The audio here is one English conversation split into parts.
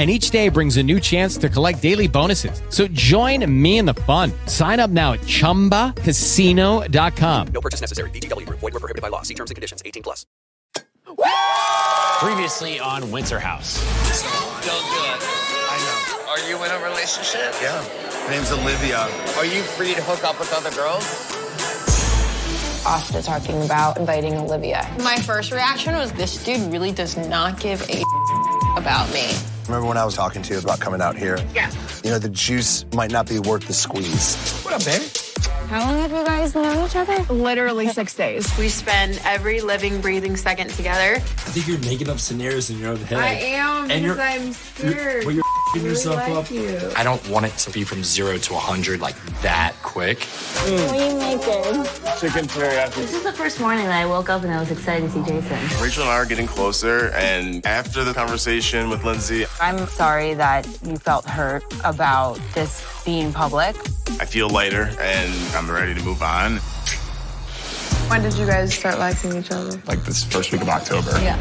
and each day brings a new chance to collect daily bonuses. So join me in the fun. Sign up now at ChumbaCasino.com. No purchase necessary. VGW. Void were prohibited by law. See terms and conditions. 18 plus. Previously on Winter House. Don't do it. I know. Are you in a relationship? Yeah. My name's Olivia. Are you free to hook up with other girls? After talking about inviting Olivia. My first reaction was this dude really does not give a about me. Remember when I was talking to you about coming out here? Yeah. You know, the juice might not be worth the squeeze. What up, babe? How long have you guys known each other? Literally six days. We spend every living, breathing second together. I think you're making up scenarios in your own head. I am And because you're- I'm scared. Well, you're f***ing really yourself like up. you. I don't want it to be from zero to 100 like that quick. What are you making? Chicken teriyaki. This is the first morning that I woke up and I was excited to see Jason. Rachel and I are getting closer, and after the conversation with Lindsay, I'm sorry that you felt hurt about this being public. I feel lighter and I'm ready to move on. When did you guys start liking each other? Like this first week of October. Yeah.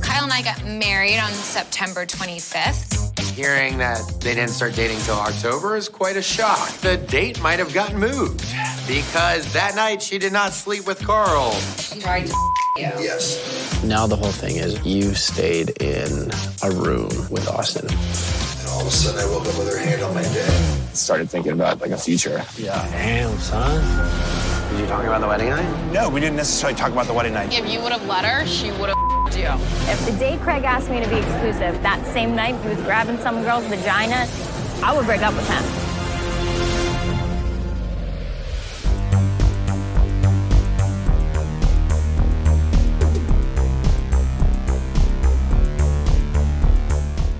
Kyle and I got married on September 25th. Hearing that they didn't start dating till October is quite a shock. The date might have gotten moved because that night she did not sleep with Carl. Tried to you. Yes. Now the whole thing is you stayed in a room with Austin. And all of a sudden, I woke up with her hand on my dick. Started thinking about like a future. Yeah. Damn, son. Did you talk about the wedding night? No, we didn't necessarily talk about the wedding night. If you would have let her, she would have you. If the day Craig asked me to be exclusive, that same night he was grabbing some girl's vagina, I would break up with him.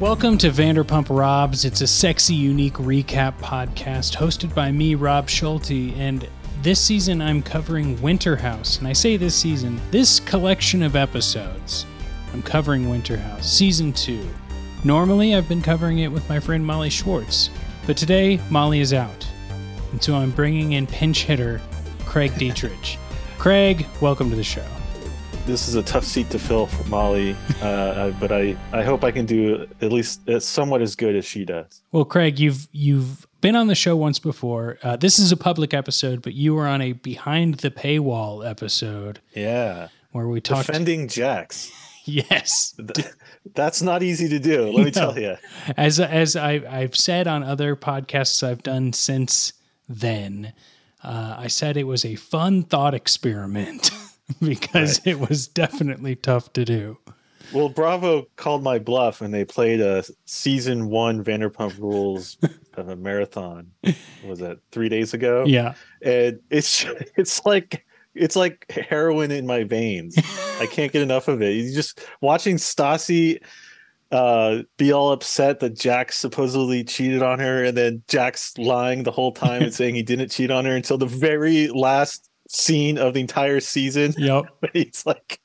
Welcome to Vanderpump Robs. It's a sexy, unique recap podcast hosted by me, Rob Schulte. And this season, I'm covering Winter House. And I say this season, this collection of episodes, I'm covering Winter House, season two. Normally, I've been covering it with my friend Molly Schwartz. But today, Molly is out. And so I'm bringing in pinch hitter Craig Dietrich. Craig, welcome to the show. this is a tough seat to fill for Molly, uh, but I, I hope I can do at least somewhat as good as she does. Well, Craig, you've you've been on the show once before. Uh, this is a public episode, but you were on a behind the paywall episode Yeah, where we talked. defending Jax. yes, That's not easy to do. Let me No. tell you. as as I, I've said on other podcasts I've done since then, uh, I said it was a fun thought experiment because it was definitely tough to do. Well, Bravo called my bluff and they played a season one Vanderpump Rules uh, marathon. Was that three days ago? Yeah. and it's it's like it's like heroin in my veins. I can't get enough of it. You just watching Stassi uh be all upset that Jax supposedly cheated on her and then Jax lying the whole time and saying he didn't cheat on her until the very last scene of the entire season. Yep. He's like,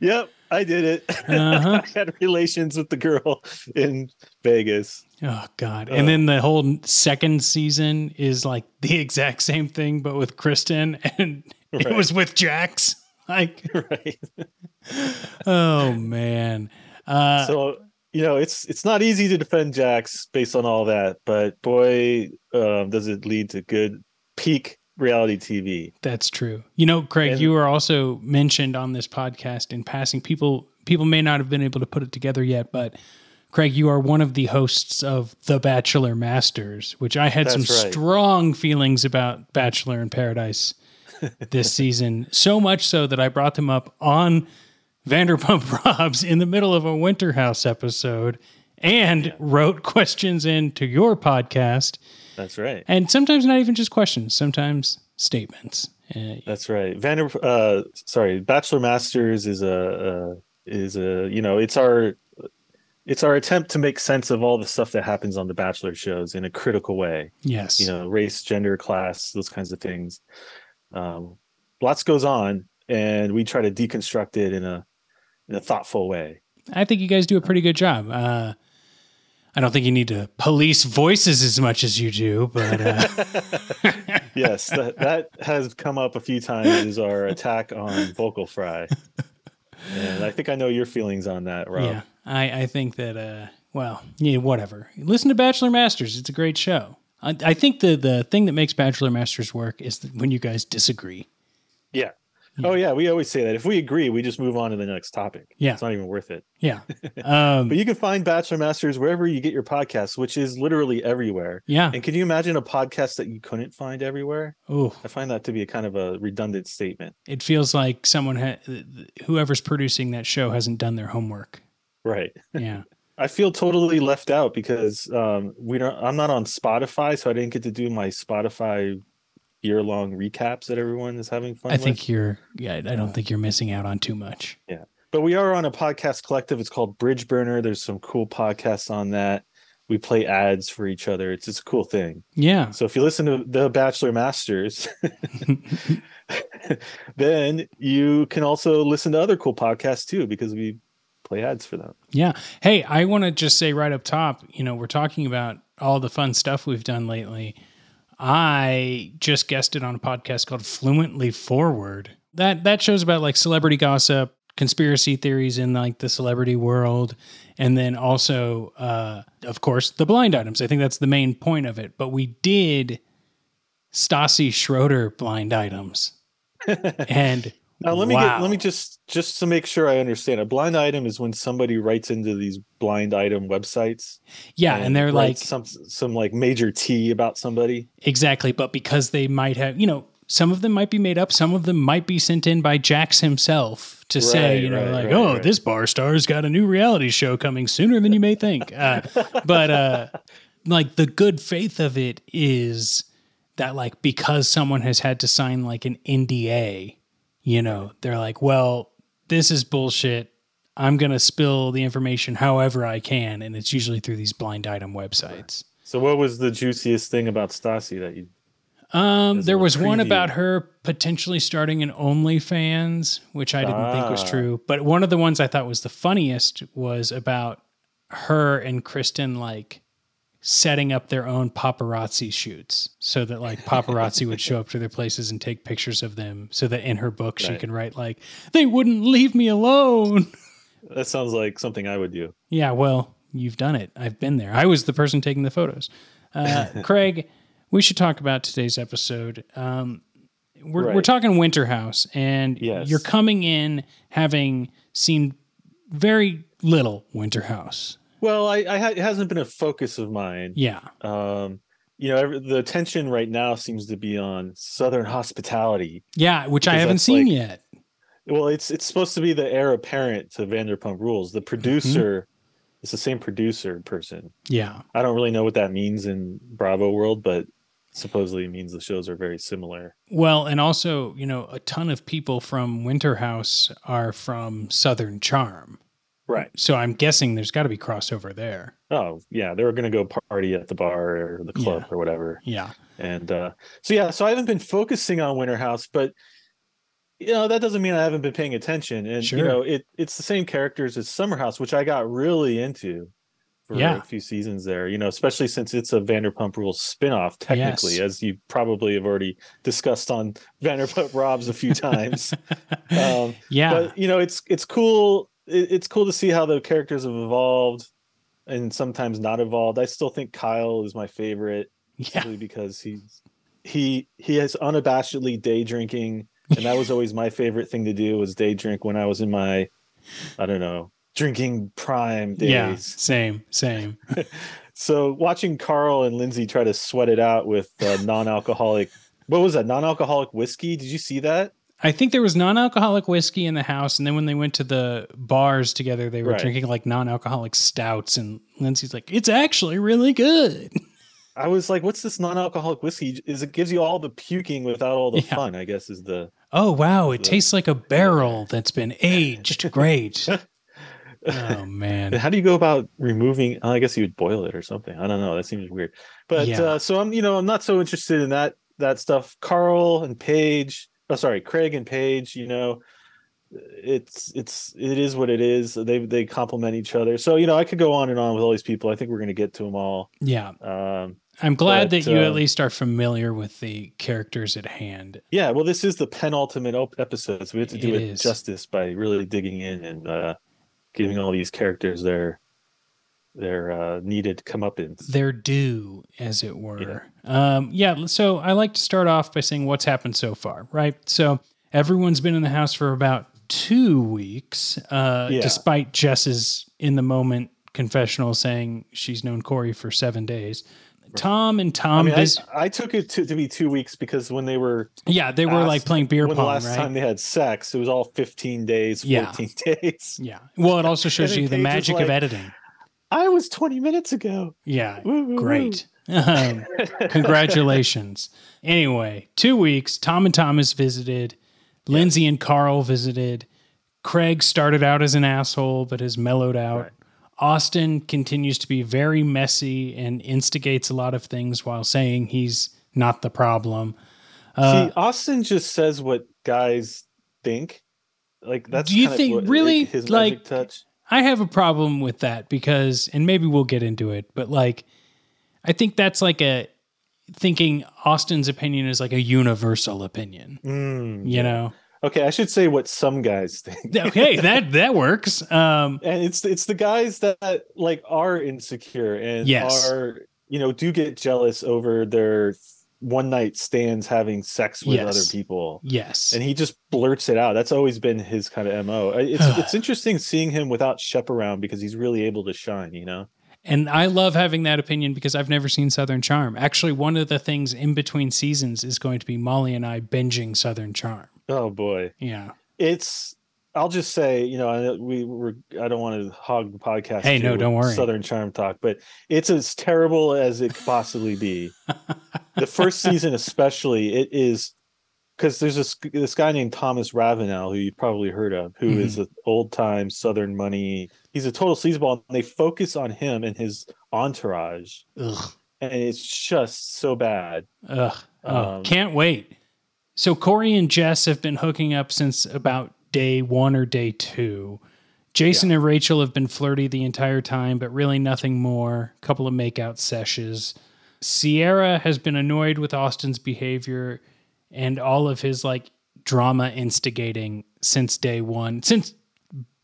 Yep, I did it. Uh-huh. I had relations with the girl in Vegas. Oh God! And then the whole second season is like the exact same thing, but with Kristen, and it was with Jax. Like, right? oh man. Uh, so you know it's it's not easy to defend Jax based on all that, but boy, um, does it lead to good peak reality TV. That's true. You know, Craig, And- you were also mentioned on this podcast in passing. People people may not have been able to put it together yet, but Craig, you are one of the hosts of The Bachelor Masters, which I had some right. strong feelings about Bachelor in Paradise this season. So much so that I brought them up on Vanderpump Robs in the middle of a Winter House episode and wrote questions into your podcast. That's right. And sometimes not even just questions, sometimes statements. Uh, That's right. Vander, uh, sorry, Bachelor Masters is a, uh, is a you know it's our it's our attempt to make sense of all the stuff that happens on the Bachelor shows in a critical way. Yes. You know, race, gender, class, those kinds of things. Um, lots goes on, and we try to deconstruct it in a in a thoughtful way. I think you guys do a pretty good job. Uh, I don't think you need to police voices as much as you do, but uh, yes, that that has come up a few times. Is our attack on Vocal Fry, and I think I know your feelings on that, Rob. yeah, I, I think that. Uh, well, yeah, whatever. Listen to Bachelor Masters; it's a great show. I, I think the the thing that makes Bachelor Masters work is that when you guys disagree. Yeah. Oh yeah, we always say that. If we agree, we just move on to the next topic. Yeah. It's not even worth it. Yeah. Um, but you can find Bachelor Masters wherever you get your podcasts, which is literally everywhere. Yeah. And can you imagine a podcast that you couldn't find everywhere? Oh, I find that to be a kind of a redundant statement. it feels like someone ha- whoever's producing that show hasn't done their homework. Right. Yeah. I feel totally left out because um, we don't. I'm not on Spotify, so I didn't get to do my Spotify year long recaps that everyone is having fun. I with. think you're. Yeah, I don't uh, think you're missing out on too much. Yeah. But we are on a podcast collective. It's called Bridge Burner. There's some cool podcasts on that. We play ads for each other. It's just a cool thing. Yeah. So if you listen to The Bachelor Masters, then you can also listen to other cool podcasts too, because we play ads for them. Yeah. Hey, I want to just say right up top, you know, we're talking about all the fun stuff we've done lately. I just guessed it on a podcast called Fluently Forward. That that shows about like celebrity gossip, conspiracy theories in like the celebrity world, and then also uh of course the blind items. I think that's the main point of it. But we did Stassi Schroeder blind items. and Now let me wow. get let me just just to make sure I understand. A blind item is when somebody writes into these blind item websites. Yeah, and they're like some some like major T about somebody. Exactly, but because they might have, you know, some of them might be made up, some of them might be sent in by Jax himself to say, you know, right, like, right, oh, right. this bar star's got a new reality show coming sooner than you may think. Uh, but uh, like the good faith of it is that, like, because someone has had to sign like an NDA, you know, they're like, well, this is bullshit. I'm going to spill the information however I can. And it's usually through these blind item websites. So what was the juiciest thing about Stassi that you Um, there was one about her potentially starting an OnlyFans, which I didn't think was Ah. true. But one of the ones I thought was the funniest was about her and Kristen like setting up their own paparazzi shoots so that like paparazzi would show up to their places and take pictures of them so that in her book she can write like they wouldn't leave me alone. That sounds like something I would do. Yeah, well, you've done it. I've been there. I was the person taking the photos. Uh, Craig, we should talk about today's episode. Um, we're, we're talking Winter House, and Yes. you're coming in having seen very little Winter House. Well, I, I ha- it hasn't been a focus of mine. Yeah. Um, you know, every, the attention right now seems to be on Southern hospitality. Yeah, which I haven't seen like- yet. Well, it's it's supposed to be the heir apparent to Vanderpump Rules. The producer, it's the same producer person. Yeah. I don't really know what that means in Bravo world, but supposedly it means the shows are very similar. Well, and also, you know, a ton of people from Winter House are from Southern Charm. Right. So I'm guessing there's got to be crossover there. Oh yeah, they were gonna go party at the bar or the club or whatever. Yeah. And uh, so yeah, so I haven't been focusing on Winter House, but you know that doesn't mean I haven't been paying attention. And Sure. you know, it it's the same characters as Summer House, which I got really into for Yeah. a few seasons there. You know, especially since it's a Vanderpump Rules spinoff, technically, Yes. as you probably have already discussed on Vanderpump Robs a few times. um, Yeah. but you know, it's it's cool. It, it's cool to see how the characters have evolved and sometimes not evolved. I still think Kyle is my favorite simply because he's he he has unabashedly day drinking and that was always my favorite thing to do was day drink when I was in my I don't know drinking prime days. Yeah. Same, same. So watching Carl and Lindsay try to sweat it out with uh, non-alcoholic what was that? Non-alcoholic whiskey? Did you see that? I think there was non-alcoholic whiskey in the house, and then when they went to the bars together, they were Right. drinking like non-alcoholic stouts. And Lindsay's like, "It's actually really good." I was like, "What's this non-alcoholic whiskey? Is it gives you all the puking without all the Yeah. fun?" I guess is the Oh wow, it tastes like a barrel that's been aged. Great. oh man. How do you go about removing? oh, I guess you would boil it or something. I don't know. That seems weird. But Yeah. uh, so I'm, you know, I'm not so interested in that that stuff. Carl and Paige. Oh, sorry, Craig and Paige. You know, it's it's it is what it is. They they complement each other. So you know, I could go on and on with all these people. I think we're going to get to them all. Yeah. Um, I'm glad but, that you at um, least are familiar with the characters at hand. Yeah, well, this is the penultimate op- episode, so we have to do It it, justice by really digging in and uh, giving all these characters their their uh, needed comeuppance. Their due, as it were. Yeah. Um, yeah. So I like to start off by saying what's happened so far, right? So everyone's been in the house for about two weeks, uh, Yeah. despite Jess's in the moment confessional saying she's known Corey for seven days. Tom and I Tom mean, I, vis- I took it to, to be two weeks because when they were Yeah, they were like playing beer when pong, the last right? time they had sex, it was all fifteen days, Yeah. fourteen days. Yeah. Well, it also shows you the then Paige was magic of editing. I was twenty minutes ago. Yeah. Woo, woo, Great. Um, congratulations. Anyway, two weeks. Tom and Thomas visited. Lindsay and Carl visited. Craig started out as an asshole, but has mellowed out. Austin continues to be very messy and instigates a lot of things while saying he's not the problem. Uh, See, Austin just says what guys think. Like that's Do you think- really? his Like- magic touch? I have a problem with that because, and maybe we'll get into it, but like, I think that's like a thinking Austin's opinion is like a universal opinion. Mm, You know? Okay, I should say what some guys think. Okay, that that works. Um, and it's it's the guys that like are insecure and Yes. are you know do get jealous over their one night stands having sex with Yes. other people yes. and he just blurts it out that's always been his kind of mo uh, it's it's interesting seeing him without shep around because he's really able to shine you know And I love having that opinion because I've never seen Southern Charm. Actually, one of the things in between seasons is going to be Molly and I binging Southern Charm. oh boy Yeah. it's i'll just say you know I, we were i don't want to hog the podcast Hey, no, don't worry. southern charm talk but it's as terrible as it could possibly be the first season especially it is because there's this this guy named thomas ravenel who you've probably heard of who is Mm-hmm. an old time southern money he's a total sleazeball and they focus on him and his entourage Ugh. and it's just so bad Ugh. Oh, Um, can't wait. So Corey and Jess have been hooking up since about day one or day two. Jason and Rachel have been flirty the entire time, but really nothing more. A couple of makeout sessions. Sierra has been annoyed with Austin's behavior and all of his like drama instigating since day one, since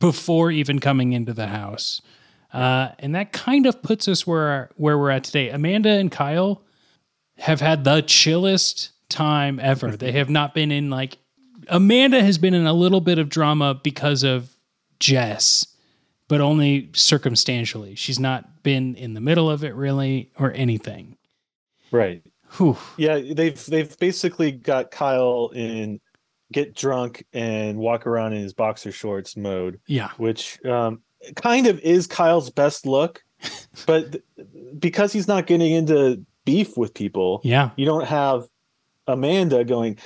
before even coming into the house. Uh, and that kind of puts us where where we're at today. Amanda and Kyle have had the chillest time ever. they have not been in like Amanda has been in a little bit of drama because of Jess, but only circumstantially. She's not been in the middle of it really or anything. right Whew. yeah they've they've basically got kyle in get drunk and walk around in his boxer shorts mode Yeah. which um, kind of is Kyle's best look, but because he's not getting into beef with people, Yeah. you don't have Amanda going,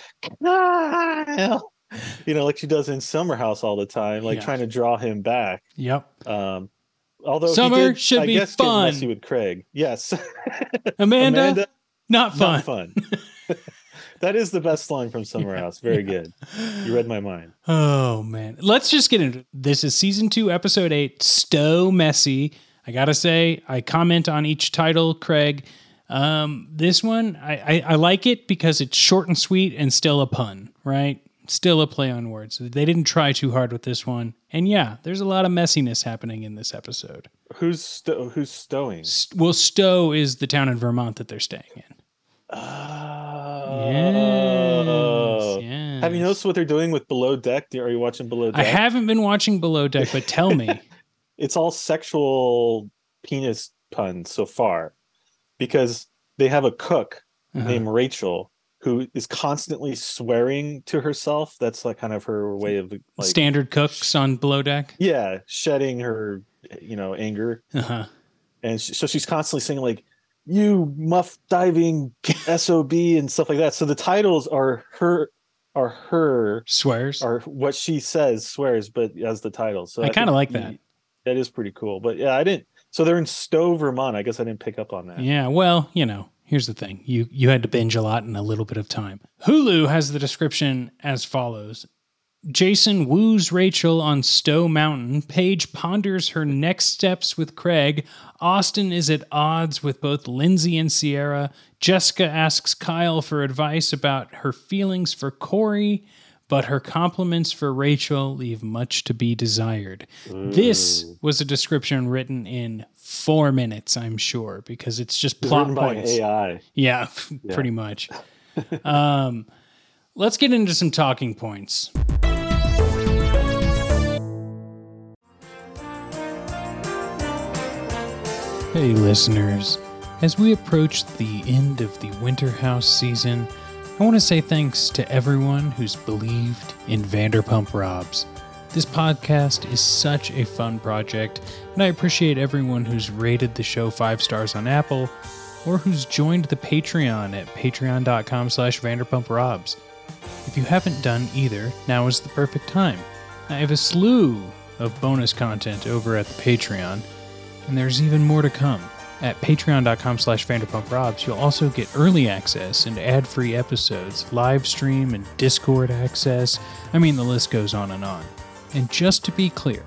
Kyle, you know, like she does in Summer House all the time, like Yeah. trying to draw him back. Yep. Um, although Summer did, should I be guess, fun. messy with Craig. Yes, Amanda, not fun. not fun. that is the best line from Summer House. Very good. You read my mind. Oh man. Let's just get into it. This is season two, episode eight, Stowe Messy. I gotta say, I comment on each title, Craig. Um, this one, I, I, I like it because it's short and sweet and still a pun, right? Still a play on words. They didn't try too hard with this one. And yeah, there's a lot of messiness happening in this episode. Who's sto- who's stowing? Well, Stowe is the town in Vermont that they're staying in. Oh. Yes, Have you noticed what they're doing with Below Deck? Are you watching Below Deck? I haven't been watching Below Deck, but tell me. It's all sexual penis puns so far because they have a cook Uh-huh. named Rachel who is constantly swearing to herself. That's like kind of her way of like Standard cooks on below deck. yeah, shedding her you know anger. Uh-huh. And sh- so she's constantly saying like you muff diving sob and stuff like that. So the titles are her are her swears are what she says swears, but as the title. So I kinda like that. That is pretty cool. But yeah, I didn't. So they're in Stowe, Vermont. I guess I didn't pick up on that. Yeah, well, you know, here's the thing. You you had to binge a lot in a little bit of time. Hulu has the description as follows. Jason woos Rachel on Stowe Mountain. Paige ponders her next steps with Craig. Austin is at odds with both Lindsay and Sierra. Jessica asks Kyle for advice about her feelings for Corey, but her compliments for Rachel leave much to be desired. This was a description written in four minutes, I'm sure, because it's just It's plot by points. AI. Yeah, Yeah. pretty much. um, let's get into some talking points. Hey, listeners. As we approach the end of the Winter House season, I want to say thanks to everyone who's believed in Vanderpump Robs. This podcast is such a fun project, and I appreciate everyone who's rated the show five stars on Apple or who's joined the Patreon at patreon.com slash vanderpumprobs. If you haven't done either, now is the perfect time. I have a slew of bonus content over at the Patreon, and there's even more to come. At patreon.com slash vanderpumprobs, you'll also get early access and ad-free episodes, live stream and Discord access. I mean, the list goes on and on. And just to be clear,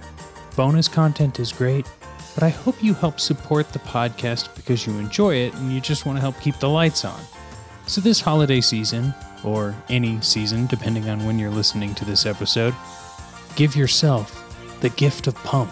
bonus content is great, but I hope you help support the podcast because you enjoy it and you just want to help keep the lights on. So this holiday season, or any season depending on when you're listening to this episode, give yourself the gift of pump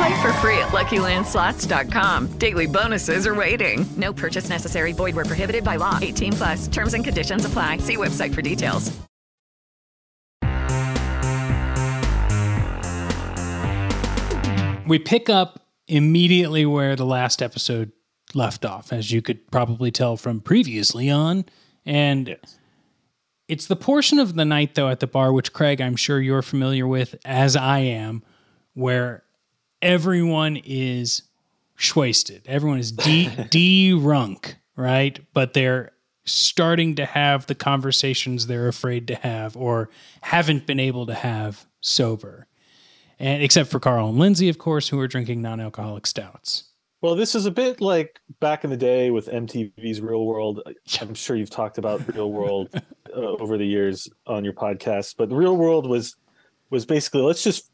Play for free at LuckyLandSlots.com. Daily bonuses are waiting. No purchase necessary. Void where prohibited by law. 18 plus. Terms and conditions apply. See website for details. We pick up immediately where the last episode left off, as you could probably tell from previously on. And it's the portion of the night, though, at the bar, which Craig, I'm sure you're familiar with, as I am, where everyone is wasted. Everyone is de drunk, right? But they're starting to have the conversations they're afraid to have or haven't been able to have sober. And except for Carl and Lindsay, of course, who are drinking non-alcoholic stouts. Well, this is a bit like back in the day with MTV's Real World. I'm sure you've talked about Real World uh, over the years on your podcast, but Real World was was basically let's just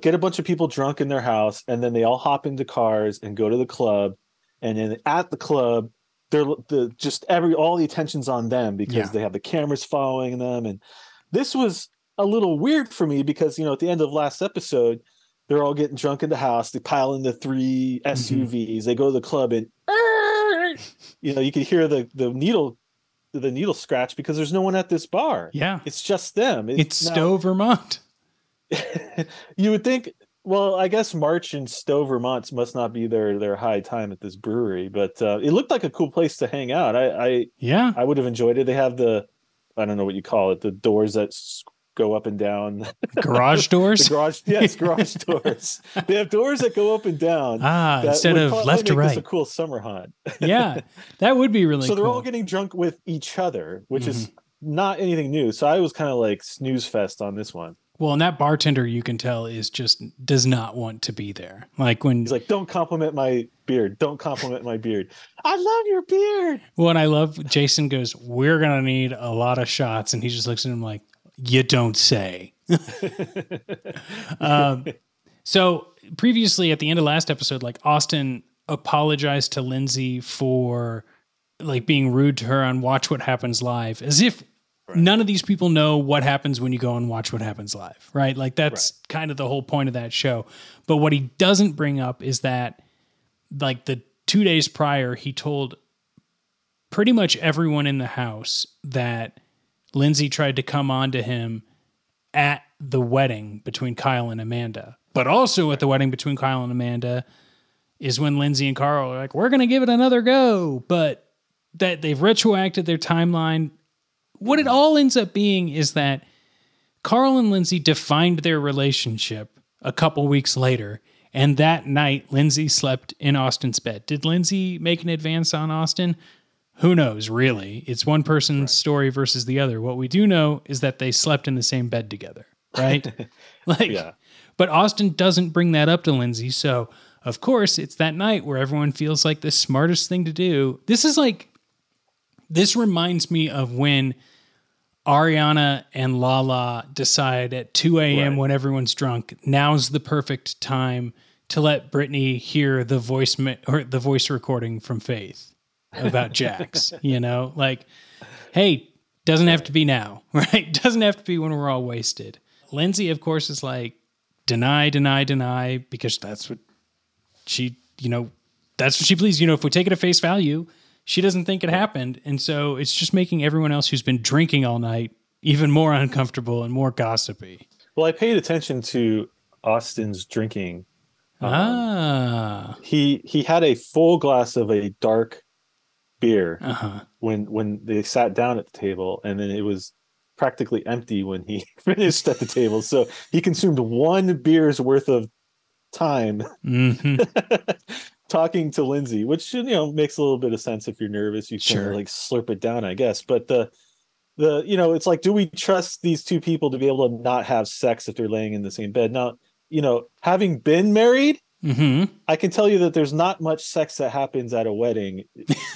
get a bunch of people drunk in their house, and then they all hop into cars and go to the club, and then at the club, they're the just every all the attention's on them because Yeah. they have the cameras following them, and this was a little weird for me because you know at the end of last episode they're all getting drunk in the house. They pile in the three mm-hmm. suvs they go to the club and you know you could hear the the needle the needle scratch because there's no one at this bar. Yeah. it's just them. It's now- Stowe, Vermont. you would think well i guess march and stowe vermont must not be their their high time at this brewery but uh, it looked like a cool place to hang out. I i yeah. I would have enjoyed it. They have the i don't know what you call it the doors that go up and down. Garage doors? the garage yes garage doors. They have doors that go up and down Ah, instead of left to right. a cool summer hunt. Yeah, that would be really so they're all getting drunk with each other which is Mm-hmm. not anything new so i was kind of like snooze fest on this one well, and that bartender you can tell is just does not want to be there. Like when he's like don't compliment my beard don't compliment my beard i love your beard Well, and I love Jason goes, We're gonna need a lot of shots, and he just looks at him like, You don't say. um, so previously at the end of last episode, like Austin apologized to Lindsay for like being rude to her on Watch What Happens Live, as if none of these people know what happens when you go and watch what happens live, right? Like that's kind of the whole point of that show. But what he doesn't bring up is that like the 2 days prior he told pretty much everyone in the house that Lindsay tried to come on to him at the wedding between Kyle and Amanda. But also at the wedding between Kyle and Amanda is when Lindsay and Carl are like, we're going to give it another go. But that they've retroacted their timeline. What it all ends up being is that Carl and Lindsay defined their relationship a couple weeks later. And that night, Lindsay slept in Austin's bed. Did Lindsay make an advance on Austin? Who knows, really? It's one person's story versus the other. What we do know is that they slept in the same bed together, right? like, Yeah. but Austin doesn't bring that up to Lindsay. So, of course, it's that night where everyone feels like the smartest thing to do. This is like, this reminds me of when Ariana and Lala decide at 2 a.m. Right. when everyone's drunk, now's the perfect time to let Brittany hear the voice or the voice recording from Faith about Jax. you know, like, hey, doesn't have to be now, right? Doesn't have to be when we're all wasted. Lindsay, of course, is like, deny, deny, deny, because that's what she, you know, that's what she believes. You know, if we take it at face value, she doesn't think it happened. And so it's just making everyone else who's been drinking all night even more uncomfortable and more gossipy. Well, I paid attention to Austin's drinking. Um, ah. He he had a full glass of a dark beer Uh-huh. when when they sat down at the table, and then it was practically empty when he finished at the table. So he consumed one beer's worth of time hmm talking to Lindsay, which you know makes a little bit of sense if you're nervous. You kind Sure. like slurp it down, I guess. But the the you know it's like, do we trust these two people to be able to not have sex if they're laying in the same bed? Now, you know, having been married, hmm I can tell you that there's not much sex that happens at a wedding,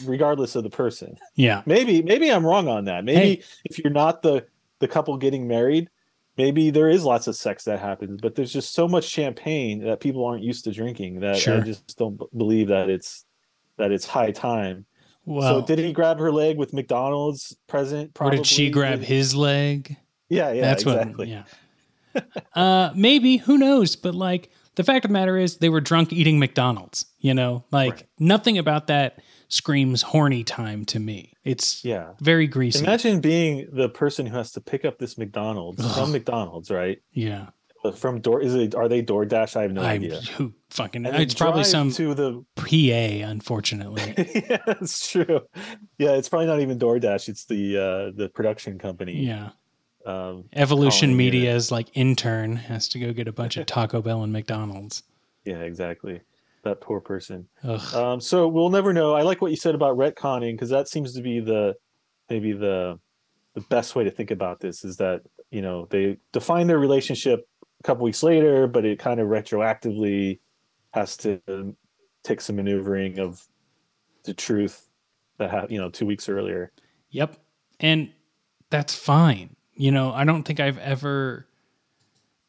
regardless of the person. Yeah. Maybe maybe I'm wrong on that. Maybe Hey. if you're not the the couple getting married, maybe there is lots of sex that happens, but there's just so much champagne that people aren't used to drinking that I just don't believe that it's that it's high time. Well, so did he grab her leg with McDonald's present? or did she grab his leg? Yeah, yeah, That's exactly. what. Yeah. uh, maybe who knows? But like the fact of the matter is, they were drunk eating McDonald's. You know, like nothing about that screams horny time to me. It's Yeah. very greasy. Imagine being the person who has to pick up this McDonald's from McDonald's, right? yeah. From door is it are they DoorDash? I have no I idea. who fucking it's probably some to the PA, unfortunately. yeah, it's true. Yeah, it's probably not even DoorDash. It's the uh the production company. yeah. Um, Evolution it. Media's like intern has to go get a bunch of Taco Bell and McDonald's. Yeah, exactly. That poor person. Um, so we'll never know. I like what you said about retconning because that seems to be the maybe the the best way to think about this is that you know they define their relationship a couple weeks later, but it kind of retroactively has to take some maneuvering of the truth that ha- you know two weeks earlier. Yep. And that's fine. You know, I don't think I've ever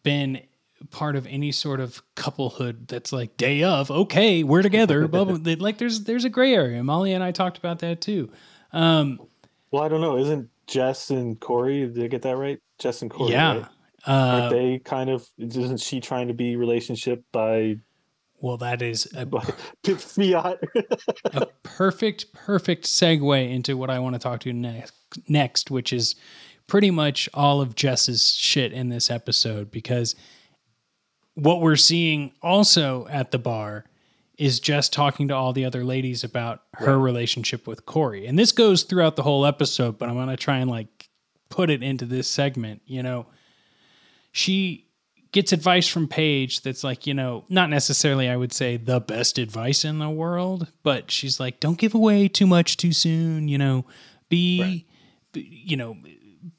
been part of any sort of couplehood that's like day of, okay, we're together. blah, blah, blah. Like there's there's a gray area. Molly and I talked about that too. Um Well, I don't know. Isn't Jess and Corey? Did I get that right? Jess and Corey. yeah. right? Uh, Aren't they kind of? Isn't she trying to be relationship by well, that is a, by fiat? a perfect, perfect segue into what I want to talk to next, next, which is pretty much all of Jess's shit in this episode. Because what we're seeing also at the bar is just talking to all the other ladies about her relationship with Corey. And this goes throughout the whole episode, but I'm going to try and like put it into this segment. You know, she gets advice from Paige that's like, you know, not necessarily, I would say, the best advice in the world, but she's like, don't give away too much too soon, you know, be, be you know,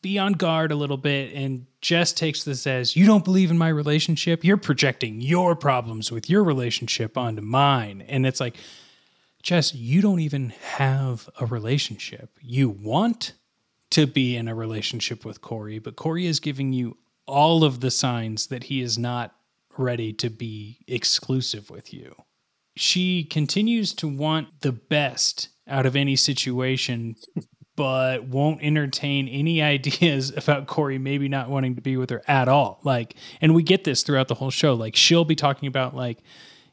be on guard a little bit. And Jess takes this as, you don't believe in my relationship. You're projecting your problems with your relationship onto mine. And it's like, Jess, you don't even have a relationship. You want to be in a relationship with Corey, but Corey is giving you all of the signs that he is not ready to be exclusive with you. She continues to want the best out of any situation but won't entertain any ideas about Corey maybe not wanting to be with her at all. Like, and we get this throughout the whole show. Like, she'll be talking about like,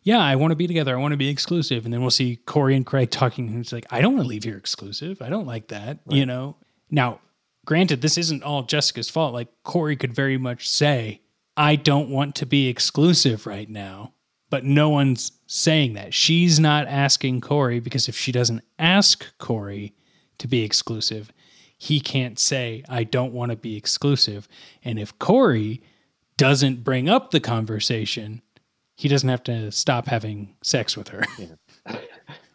yeah, I want to be together. I want to be exclusive. And then we'll see Corey and Craig talking. And it's like, I don't want to leave here exclusive. I don't like that. You know? Now, granted, this isn't all Jessica's fault. Like, Corey could very much say, I don't want to be exclusive right now. But no one's saying that. She's not asking Corey because if she doesn't ask Corey to be exclusive, he can't say, I don't want to be exclusive. And if Corey doesn't bring up the conversation, he doesn't have to stop having sex with her.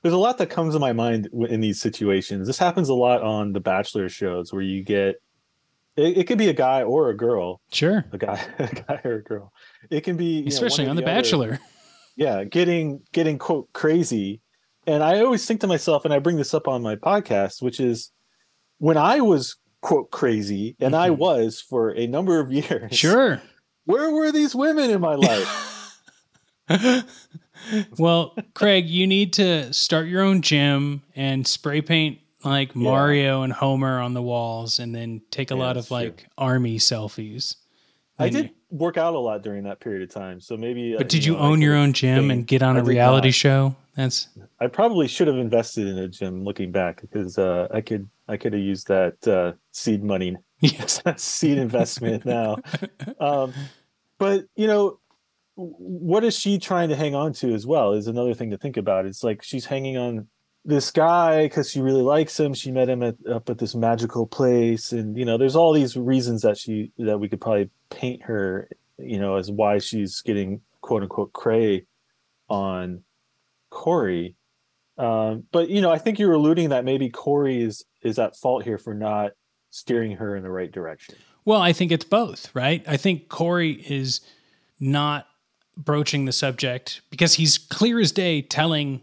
There's a lot that comes to my mind in these situations. This happens a lot on the Bachelor shows where you get it, it could be a guy or a girl. Sure. A guy, a guy or a girl. It can be know, Especially one on The other. Bachelor. Yeah, getting getting quote crazy. And I always think to myself, and I bring this up on my podcast, which is when I was quote crazy, and I was for a number of years. Mm-hmm. Sure. Where were these women in my life? well, Craig, you need to start your own gym and spray paint like Mario and Homer on the walls and then take a Yeah, lot of that's true. like army selfies. I did work out a lot during that period of time, so maybe. But did you, know, own your own gym and get on I a reality not. show? That's I probably should have invested in a gym. Looking back, because uh, I could I could have used that uh, seed money, yes, seed investment now. Um, but you know, what is she trying to hang on to as well? Is another thing to think about. It's like she's hanging on this guy because she really likes him. She met him at up at this magical place, and you know, there's all these reasons that she that we could probably paint her, you know, as why she's getting quote unquote cray on Corey. Um, but you know, I think you're alluding that maybe Corey is is at fault here for not steering her in the right direction. Well, I think it's both, right? I think Corey is not broaching the subject because he's clear as day telling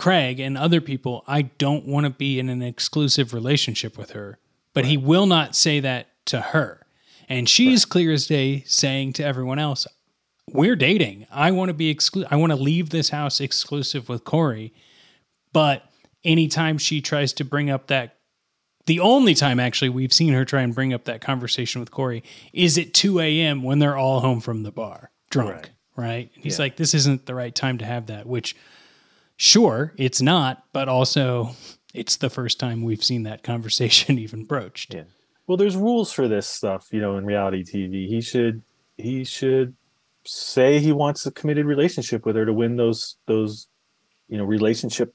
Craig and other people, I don't want to be in an exclusive relationship with her. But he will not say that to her. And she's clear as day saying to everyone else, We're dating. I want to be exclusive. I want to leave this house exclusive with Corey. But anytime she tries to bring up that the only time actually we've seen her try and bring up that conversation with Corey is at 2 a.m. when they're all home from the bar, drunk, right? And he's Yeah. like, this isn't the right time to have that, which sure, it's not, but also it's the first time we've seen that conversation even broached. Yeah. Well, there's rules for this stuff, you know, in reality TV. He should he should say he wants a committed relationship with her to win those those you know relationship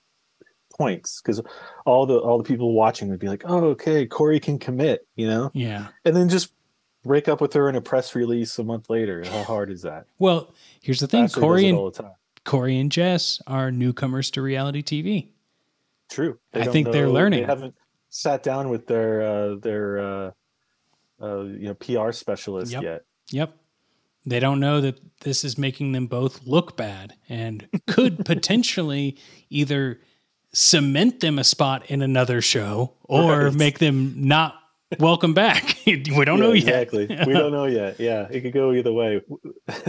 points because all the all the people watching would be like, oh, okay, Corey can commit, you know, Yeah. and then just break up with her in a press release a month later. How hard is that? Well, here's the thing does Corey it and, all the time. Corey and Jess are newcomers to reality TV. True. I don't think they're learning. They haven't sat down with their uh, their uh, uh, you know PR specialist Yep. yet. Yep. They don't know that this is making them both look bad and could potentially either cement them a spot in another show or Right. make them not welcome back. we don't know yet. Exactly. we don't know yet. Yeah, it could go either way.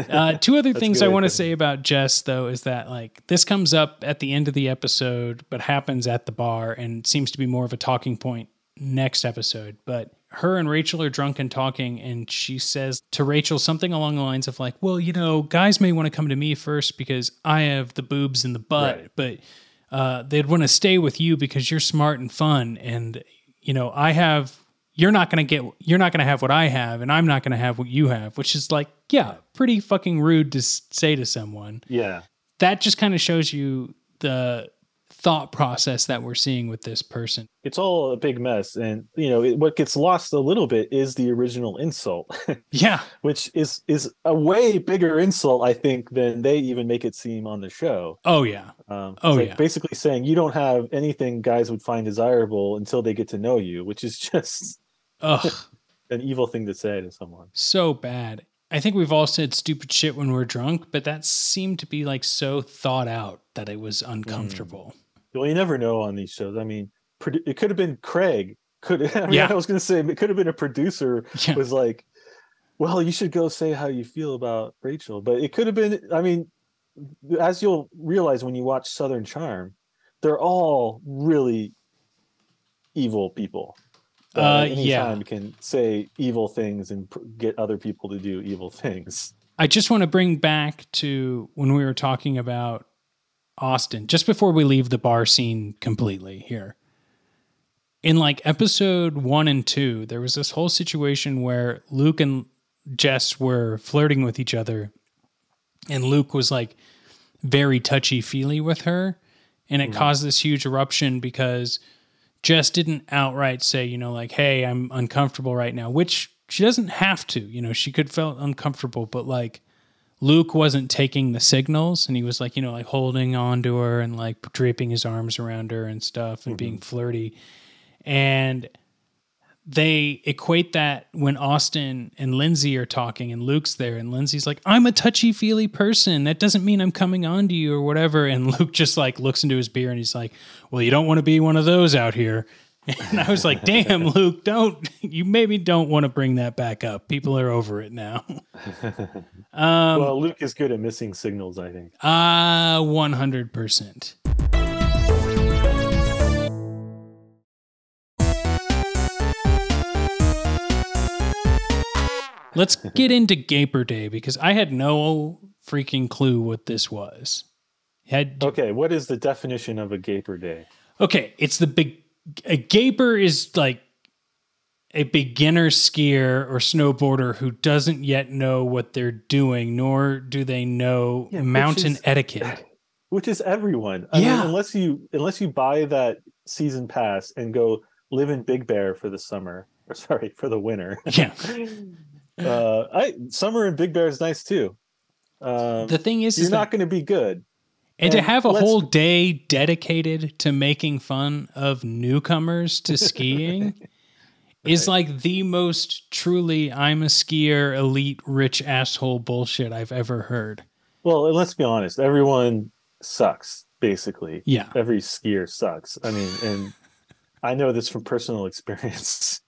Uh, two other things I want to say about Jess, though, is that like this comes up at the end of the episode, but happens at the bar and seems to be more of a talking point next episode. But her and Rachel are drunk and talking, and she says to Rachel something along the lines of like, "Well, you know, guys may want to come to me first because I have the boobs and the butt, Right. but uh, they'd want to stay with you because you're smart and fun, and you know, I have." You're not gonna get. You're not gonna have what I have, and I'm not gonna have what you have. Which is like, yeah, pretty fucking rude to say to someone Yeah. that just kind of shows you the thought process that we're seeing with this person. It's all a big mess, and you know it, what gets lost a little bit is the original insult, Yeah. which is is a way bigger insult, I think, than they even make it seem on the show. Oh yeah. Um, Oh, like yeah. basically saying you don't have anything guys would find desirable until they get to know you, which is just Ugh. an evil thing to say to someone. so bad. I think we've all said stupid shit when we're drunk, but that seemed to be like so thought out that it was uncomfortable. Hmm. Well, you never know on these shows. I mean, it could have been Craig. Could I mean, Yeah. I was going to say it could have been a producer Yeah. was like, "Well, you should go say how you feel about Rachel," but it could have been. I mean, as you'll realize when you watch Southern Charm, they're all really evil people. Uh, Uh, yeah. can say evil things and pr- get other people to do evil things. I just want to bring back to when we were talking about Austin, just before we leave the bar scene completely here. In like episode one and two, there was this whole situation where Luke and Jess were flirting with each other, and Luke was like very touchy feely with her. And it caused this huge eruption because Jess didn't outright say, you know, like, hey, I'm uncomfortable right now, which she doesn't have to. You know, she could felt uncomfortable, but like Luke wasn't taking the signals and he was like, you know, like holding on to her and like draping his arms around her and stuff and being mm-hmm. flirty. And they equate that when Austen and Lindsay are talking and Luke's there and Lindsay's like, I'm a touchy feely person. That doesn't mean I'm coming on to you or whatever. And Luke just like looks into his beer and he's like, Well, you don't want to be one of those out here. And I was like, damn, Luke, don't you maybe don't want to bring that back up. People are over it now. Um, well, Luke is good at missing signals, I think. Ah, 100%. Let's get into Gaper Day because I had no freaking clue what this was. Had Okay, what is the definition of a gaper day? Okay, it's the big a gaper is like a beginner skier or snowboarder who doesn't yet know what they're doing, nor do they know Yeah, which mountain is- etiquette. Which is everyone. I Yeah. mean, unless you unless you buy that season pass and go live in Big Bear for the summer, or sorry, for the winter. Yeah. uh, I summer in Big Bear is nice too. Um, The thing is, you're is not going to be good. And, to have a whole day dedicated to making fun of newcomers to skiing is like the most truly I'm a skier elite rich asshole bullshit I've ever heard. Well, let's be honest, everyone sucks basically. Yeah. Every skier sucks. I mean, and I know this from personal experience.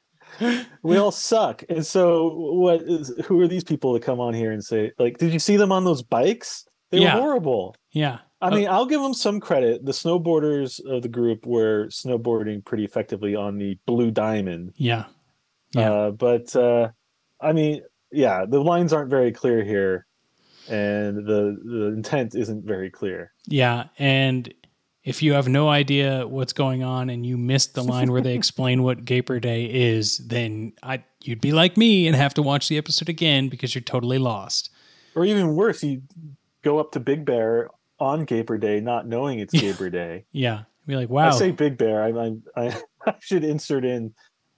We all suck. And so what is who are these people to come on here and say like did you see them on those bikes? They Yeah. were horrible. Yeah. I mean, I'll give them some credit. The snowboarders of the group were snowboarding pretty effectively on the Blue Diamond. Yeah. Yeah. Uh, but uh, I mean, yeah, the lines aren't very clear here, and the the intent isn't very clear. Yeah, and if you have no idea what's going on and you missed the line where they explain what Gaper Day is, then I you'd be like me and have to watch the episode again because you're totally lost. Or even worse, you go up to Big Bear on Gaper Day, not knowing it's Gaper Day. Yeah, be like, wow, I say Big Bear. I I, I, I should insert in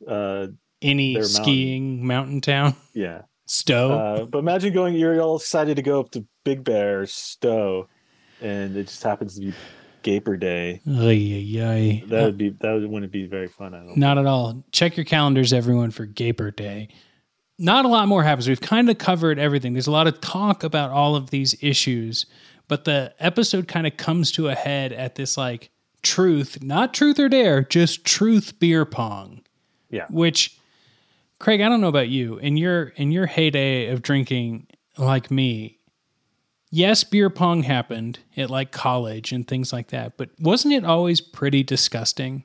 uh, any their mountain. skiing mountain town, Yeah. Stowe. Uh, but imagine going, you're all excited to go up to Big Bear Stowe, and it just happens to be Gaper Day. Ay, ay. That would be that wouldn't be very fun. I don't. Not at all. Check your calendars, everyone, for Gaper Day. Not a lot more happens. We've kind of covered everything. There's a lot of talk about all of these issues, but the episode kind of comes to a head at this like truth, not truth or dare, just truth beer pong. Yeah. Which, Craig, I don't know about you. In your in your heyday of drinking like me, yes, beer pong happened at like college and things like that, but wasn't it always pretty disgusting?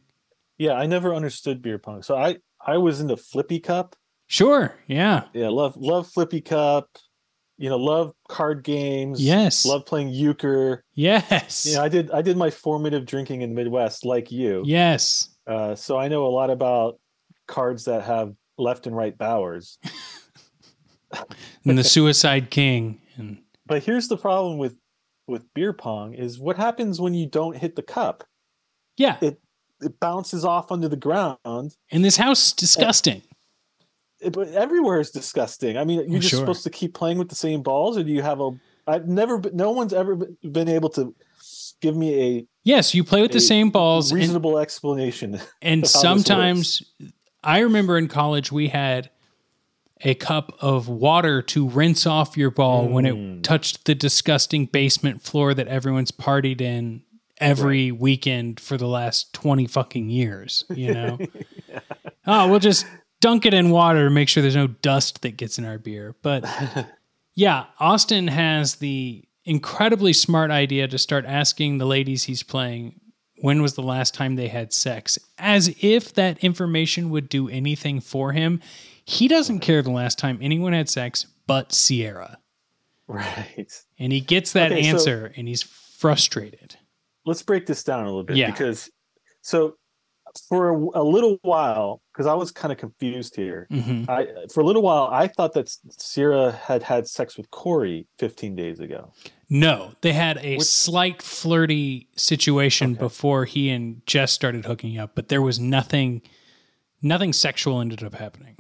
Yeah, I never understood beer pong. So I I was into Flippy Cup. Sure. Yeah. Yeah, love love Flippy Cup. You know, love card games. Yes. Love playing euchre. Yes. Yeah, I did I did my formative drinking in the Midwest like you. Yes. Uh, so I know a lot about cards that have left and right bowers. and the Suicide King. And But here's the problem with with beer pong is what happens when you don't hit the cup? yeah, It it bounces off onto the ground. and this house, disgusting. It- but everywhere is disgusting. I mean, you're Oh, just sure. supposed to keep playing with the same balls, or do you have a? I've never, been, no one's ever been- able to give me a Yes, you play with the same balls, and, reasonable explanation. and how this sometimes I remember in college we had a cup of water to rinse off your ball when Mm. it touched the disgusting basement floor that everyone's partied in every weekend for the last 20 fucking years, you know. Oh, we'll just dunk it in water to make sure there's no dust that gets in our beer. But yeah, Austen has the incredibly smart idea to start asking the ladies he's playing when was the last time they had sex, as if that information would do anything for him. He doesn't care the last time anyone had sex but Ciara. Right. And he gets that Okay, so- answer and he's frustrated. let's break this down a little bit Yeah. because so for a, a little while because i was kind of confused here Mhm. i for a little while i thought that ciara had had sex with kory 15 days ago No, they had a slight flirty situation before he and Jess started hooking up, but there was nothing nothing sexual ended up happening.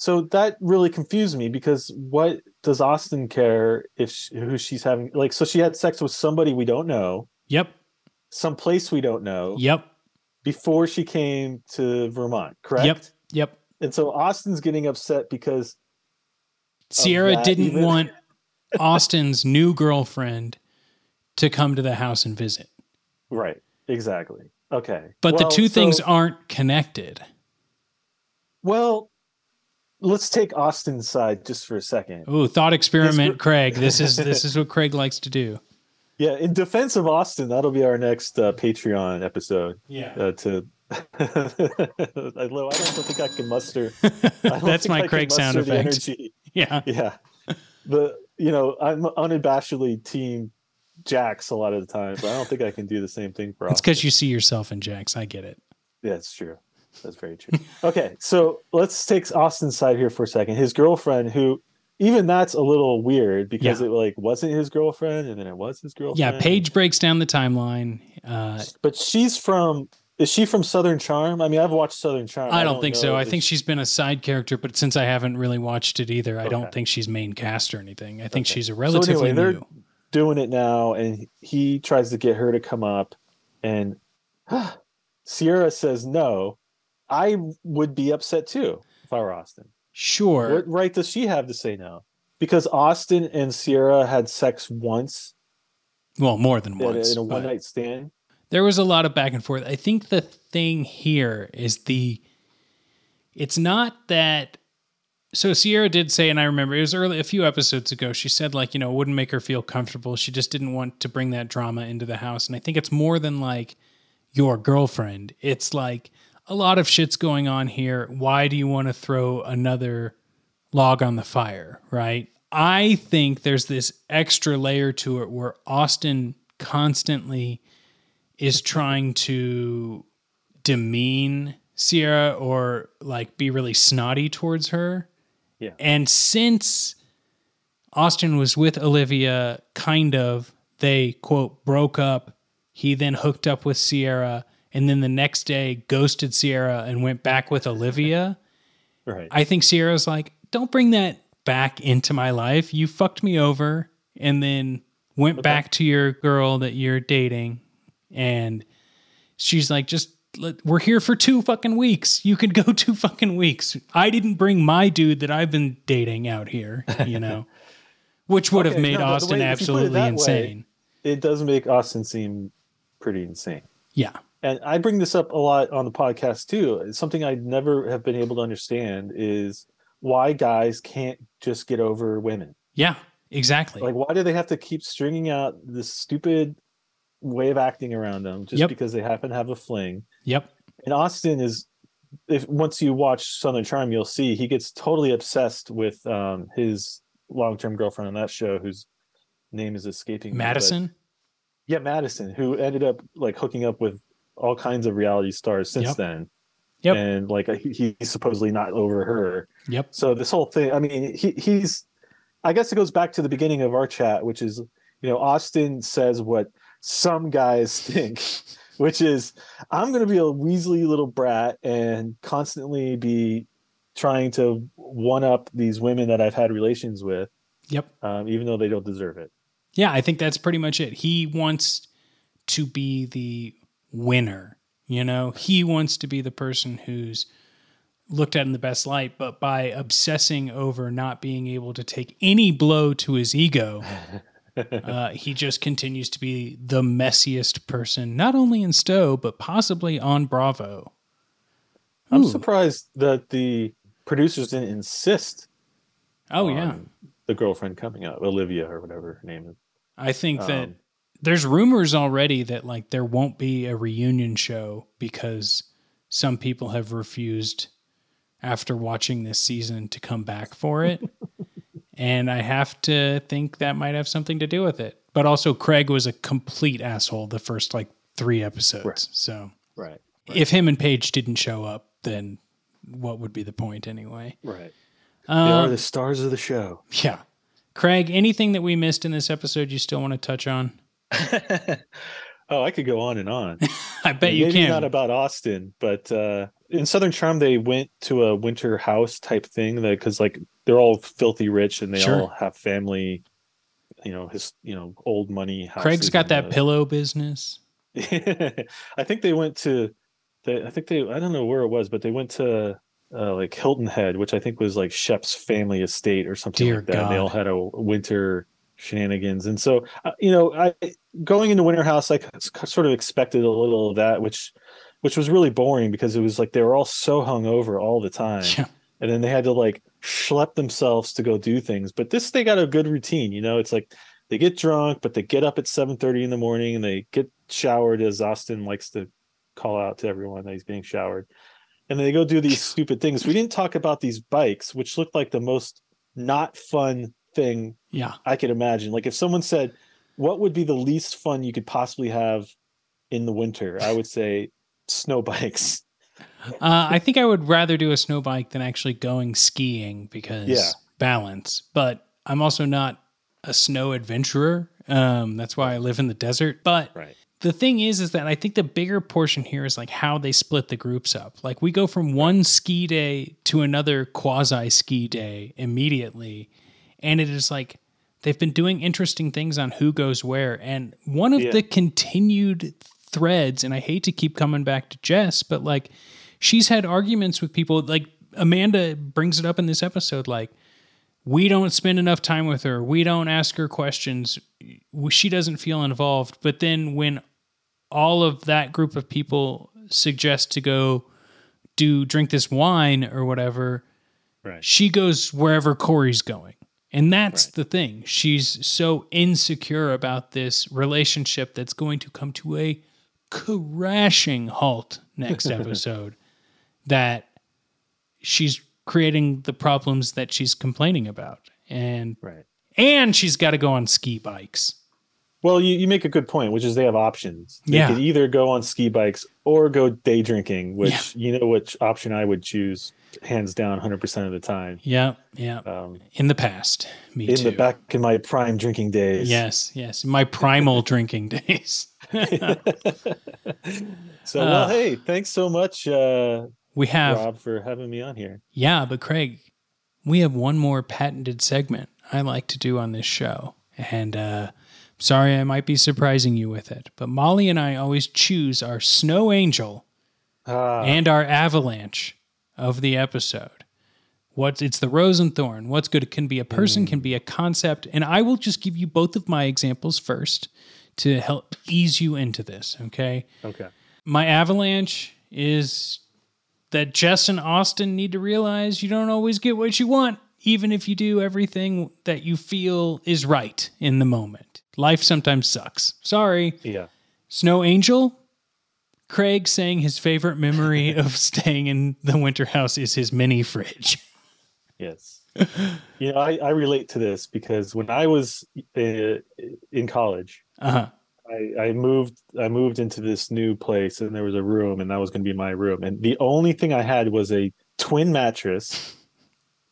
So that really confused me because what does austen care if she, who she's having like so she had sex with somebody we don't know Yep. some place we don't know Yep. before she came to vermont correct Yep. Yep. and so austen's getting upset because Ciara didn't even? want Austen's new girlfriend to come to the house and visit. right exactly okay But Well, the two things aren't connected. Well, let's take Austen's side just for a second. Oh, thought experiment, This- Craig. This is this is what Craig likes to do. Yeah, in defense of Austen, that'll be our next uh, Patreon episode. Yeah. Uh, to I don't think I can muster. I don't That's think my I Craig sound effect. Yeah. Yeah. The you know I'm unabashedly team Jax a lot of the time, but I don't think I can do the same thing for It's Austen. because you see yourself in Jax. I get it. Yeah, it's true. That's very true. okay, so let's take Austen's side here for a second. His girlfriend, who even that's a little weird because Yeah. it like wasn't his girlfriend and then it was his girlfriend. Yeah, Paige breaks down the timeline. Uh, But she's from is she from Southern Charm? I mean, I've watched Southern Charm. I don't think so. I think she's been a side character, but since I haven't really watched it either, I don't think she's main cast or anything. I think she's a So relatively anyway, they're new. doing it now, and he tries to get her to come up, and Ciara says no. I would be upset too if I were Austen. Sure. What right does she have to say no? Because Austen and Ciara had sex once Well, more than once. in a one night stand. There was a lot of back and forth. I think the thing here is the. It's not that. So Ciara did say, and I remember it was early a few episodes ago. She said like you know it wouldn't make her feel comfortable. She just didn't want to bring that drama into the house. And I think it's more than like your girlfriend. It's like a lot of shit's going on here. Why do you want to throw another log on the fire, right? I think there's this extra layer to it where Austen constantly is trying to demean Ciara or like be really snotty towards her. Yeah. And since Austen was with Olivia, kind of, they quote broke up. He then hooked up with Ciara and then the next day ghosted Ciara and went back with Olivia. Right. I think Ciara's like, don't bring that back into my life. You fucked me over and then went back to your girl that you're dating. And she's like, just let, we're here for two fucking weeks. You could go two fucking weeks. I didn't bring my dude that I've been dating out here, you know, which would have made no, Austen way- if it absolutely that way, insane. it does make Austen seem pretty insane. Yeah. And I bring this up a lot on the podcast too. It's something I never have been able to understand is why guys can't just get over women. Yeah, exactly. Like, why do they have to keep stringing out this stupid way of acting around them just Yep. because they happen to have a fling? Yep. And Austen is, if once you watch Southern Charm, you'll see he gets totally obsessed with um, his long-term girlfriend on that show, whose name is escaping me, but- Madison? yeah, Madison, who ended up like hooking up with all kinds of reality stars since Yep. then. Yep. And like he, he's supposedly not over her. Yep. So this whole thing, I mean, he he's I guess it goes back to the beginning of our chat, which is, you know, Austen says what some guys think, which is I'm gonna be a Weasley little brat and constantly be trying to one up these women that I've had relations with, Yep. um, even though they don't deserve it. Yeah, I think that's pretty much it. He wants to be the winner, you know? He wants to be the person who's looked at in the best light, but by obsessing over not being able to take any blow to his ego, uh, he just continues to be the messiest person, not only in Stowe, but possibly on Bravo. I'm surprised that the producers didn't insist. Oh, on yeah. the girlfriend coming up, Olivia or whatever her name is. I think that Um, there's rumors already that like there won't be a reunion show because some people have refused after watching this season to come back for it. and I have to think that might have something to do with it. But also Craig was a complete asshole the first like 3 episodes. Right. So Right. if him and Paige didn't show up, then what would be the point anyway? Right. they Uh, are the stars of the show. yeah. Craig, anything that we missed in this episode you still want to touch on? Oh, I could go on and on. I bet you Maybe can. not about Austin, but uh, in Southern Charm, they went to a winter house type thing that because like they're all filthy rich and they Sure. all have family, you know, his you know old money. Houses Craig's got that uh, pillow business. I think they went to, I think they, I don't know where it was, but they went to uh, like Hilton Head, which I think was like Shep's family estate or something Dear like that. And they all had a winter shenanigans, and so uh, you know, I going into Winter House, I sort of expected a little of that, which which was really boring because it was like they were all so hungover all the time, and then they had to like schlep themselves to go do things. But this, they got a good routine. You know, it's like they get drunk, but they get up at seven thirty in the morning and they get showered, as Austen likes to call out to everyone that he's being showered, and then they go do these stupid things. We didn't talk about these bikes, which looked like the most not fun thing Yeah. I could imagine. Like if someone said, "What would be the least fun you could possibly have in the winter?" I would say snow bikes. Uh, I think I would rather do a snow bike than actually going skiing because Yeah. balance. But I'm also not a snow adventurer. Um, that's why I live in the desert. But Right. the thing is, is that I think the bigger portion here is like how they split the groups up. Like we go from one ski day to another quasi ski day immediately, and it is like they've been doing interesting things on who goes where. And one of Yeah. the continued threads, and I hate to keep coming back to Jess, but like she's had arguments with people. Like Amanda brings it up in this episode, like we don't spend enough time with her. We don't ask her questions. She doesn't feel involved. But then when all of that group of people suggest to go do drink this wine or whatever, Right. she goes wherever Kory's going. And that's the thing. She's so insecure about this relationship that's going to come to a crashing halt next episode that she's creating the problems that she's complaining about. And Right. and she's got to go on ski bikes. Well, you, you make a good point, which is they have options. They Yeah. could either go on ski bikes or go day drinking, which you know which option I would choose hands down 100% of the time. Yeah, yeah. Um, in the past, me in too. the back in my prime drinking days. Yes, yes. My primal drinking days. So, well, Uh, hey, thanks so much, uh, we have Rob, for having me on here. Yeah, but Craig, we have one more patented segment I like to do on this show. And uh sorry I might be surprising you with it, but Molly and I always choose our snow angel Ah. and our avalanche of the episode. What's it's the rose and thorn. What's good? It can be a person, can mm. be a concept, and I will just give you both of my examples first to help ease you into this. Okay. Okay. My avalanche is that Jess and Austen need to realize you don't always get what you want, even if you do everything that you feel is right in the moment. Life sometimes sucks. Sorry. Yeah. Snow Angel, Craig saying his favorite memory of staying in the winter house is his mini fridge. Yes. you know, I, I relate to this because when I was uh, in college, Uh-huh. I, I moved I moved into this new place and there was a room and that was going to be my room and the only thing I had was a twin mattress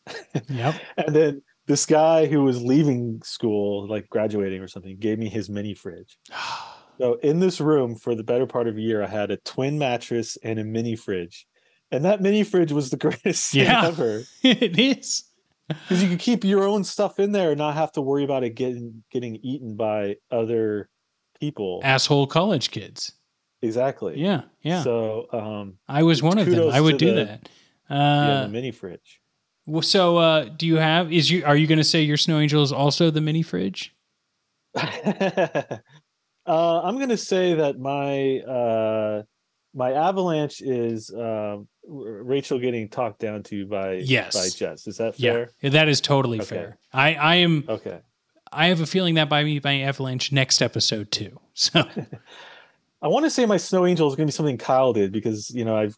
Yep. and then this guy who was leaving school like graduating or something gave me his mini fridge. So in this room for the better part of a year I had a twin mattress and a mini fridge. And that mini fridge was the greatest thing Yeah. ever. it is. Because you could keep your own stuff in there and not have to worry about it getting getting eaten by other people. Asshole college kids. Exactly. Yeah. Yeah. So um I was one of them. I would do the- that. yeah, Uh, the mini fridge. well, so uh, do you have is you are you going to say your snow angel is also the mini fridge? uh I'm gonna say that my uh my avalanche is R- Rachel getting talked down to by Yes. by Jess. Is that fair? Yeah, that is totally Okay. fair. I I am Okay. I have a feeling that by me by Avalanche next episode too. So I want to say my snow angel is going to be something Kyle did because you know I've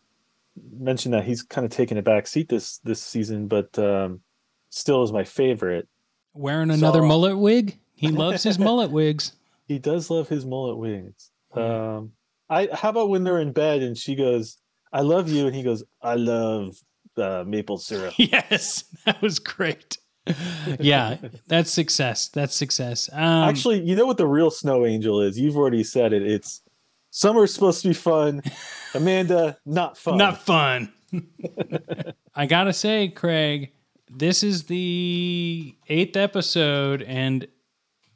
mentioned that he's kind of taken a back seat this this season, but um, still is my favorite. wearing another So- mullet wig. He loves his mullet wigs. He does love his mullet wigs. Um, I how about when they're in bed and she goes, "I love you," and he goes, "I love uh, maple syrup." yes, that was great. yeah, that's success. That's success. Um, Actually, you know what the real snow angel is? You've already said it. It's summer's supposed to be fun. Amanda, not fun. Not fun. I gotta say, Craig, this is the eighth episode and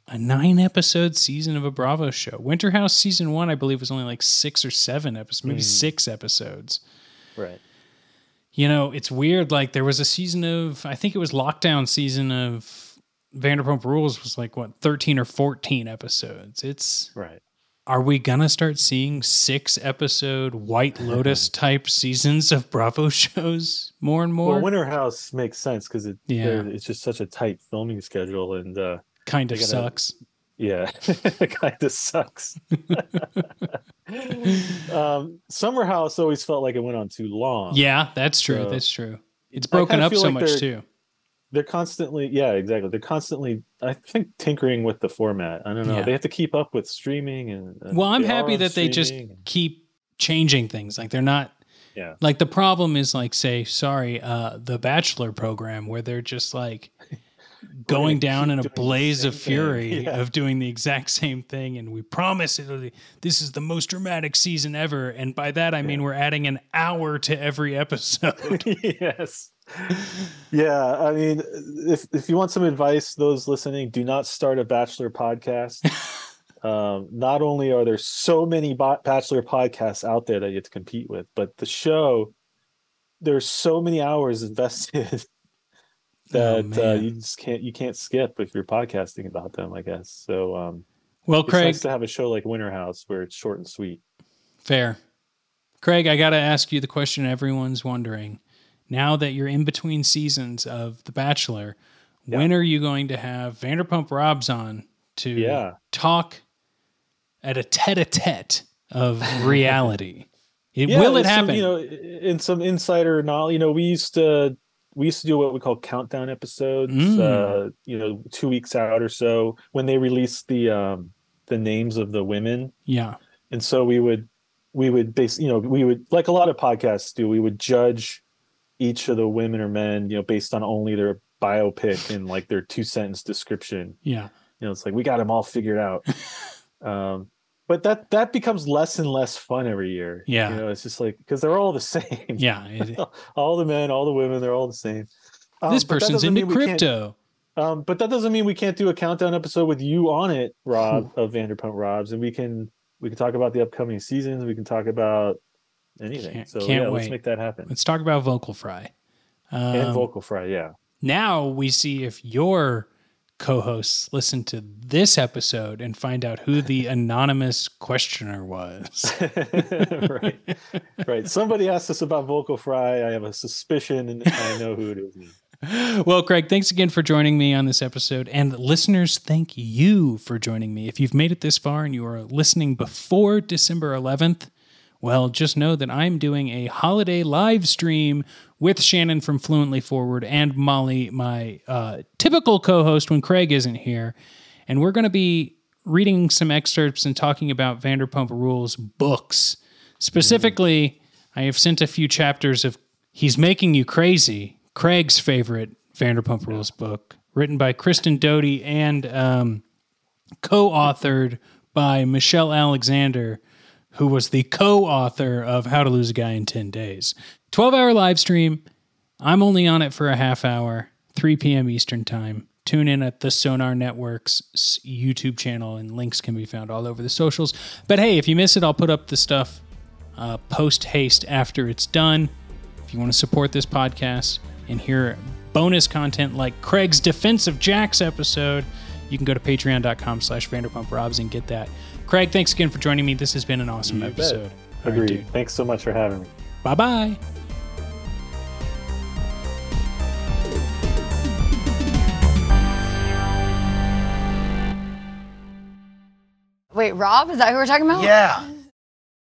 a nine episode season of a Bravo show. Winter House season one, I believe, was only like six or seven episodes, maybe Mm. six episodes. right. You know, it's weird. Like there was a season of, I think it was lockdown season of Vanderpump Rules was like what thirteen or fourteen episodes. It's Right. Are we gonna start seeing six episode White Lotus type seasons of Bravo shows more and more? Well, Winter House makes sense because it, Yeah. it's just such a tight filming schedule, and uh, kind of gotta- sucks. Yeah, kind of sucks. um, Summer House always felt like it went on too long. Yeah, that's true. So- that's true. It's broken up so like much too. They're constantly, yeah, exactly. They're constantly, I think, tinkering with the format. I don't know. Yeah. They have to keep up with streaming, and, and Well, I'm happy that they just keep changing things. Like they're not Yeah. like the problem is like say sorry, uh the Bachelor program where they're just like going down in a blaze of fury Yeah. of doing the exact same thing and we promise it'll this is the most dramatic season ever and by that I mean we're adding an hour to every episode. yes. Yeah, I mean, if if you want some advice, those listening, do not start a bachelor podcast. um, not only are there so many bachelor podcasts out there that you have to compete with, but the show there's so many hours invested that uh, you just can't you can't skip if you're podcasting about them. I guess so. Um, Well, it's Craig, nice to have a show like Winter House where it's short and sweet. Fair. Craig, I got to ask you the question everyone's wondering. Now that you're in between seasons of The Bachelor, when are you going to have Vanderpump Robs on to Yeah. talk at a tete a tete of reality? It, Yeah, will it there's some, happen? you know, in some insider knowledge, you know, we used to we used to do what we call countdown episodes. Mm. Uh, you know, two weeks out or so when they released the um the names of the women, yeah. and so we would we would base you know we would like a lot of podcasts do we would judge each of the women or men you know based on only their biopic and like their two sentence description Yeah. you know it's like we got them all figured out um but that that becomes less and less fun every year Yeah. you know it's just like because they're all the same Yeah. it- all the men all the women they're all the same Um, this person's into mean we can't- crypto. um, but that doesn't mean we can't do a countdown episode with you on it, Rob of Vanderpump Robs, and we can we can talk about the upcoming seasons. We can talk about anything. Can't- so can't yeah, wait. let's make that happen. Let's talk about Vocal Fry. and Um, Vocal Fry, yeah. Now we see if your co-hosts listen to this episode and find out who the anonymous questioner was. right, right. Somebody asked us about Vocal Fry. I have a suspicion, and I know who it is. well, Craig, thanks again for joining me on this episode. And listeners, thank you for joining me. If you've made it this far and you are listening before December 11th, well, just know that I'm doing a holiday live stream with Shannon from Fluently Forward and Molly, my uh, typical co host when Craig isn't here. And we're going to be reading some excerpts and talking about Vanderpump Rules books. Specifically, I have sent a few chapters of He's Making You Crazy, Craig's favorite Vanderpump Rules book, written by Kristen Doute and um, co authored by Michele Alexander, who was the co author of How to Lose a Guy in 10 Days. 12 hour live stream. I'm only on it for a half hour, 3 p.m. Eastern Time. Tune in at the Sonar Network's YouTube channel, and links can be found all over the socials. But hey, if you miss it, I'll put up the stuff uh, post haste after it's done. If you want to support this podcast and hear bonus content like Craig's Defense of Jax episode, you can go to patreon.com slash Vanderpump Robs and get that. Craig, thanks again for joining me. This has been an awesome you episode. Bet. Agreed. Right, thanks so much for having me. Bye bye. Wait, Rob? Is that who we're talking about? Yeah.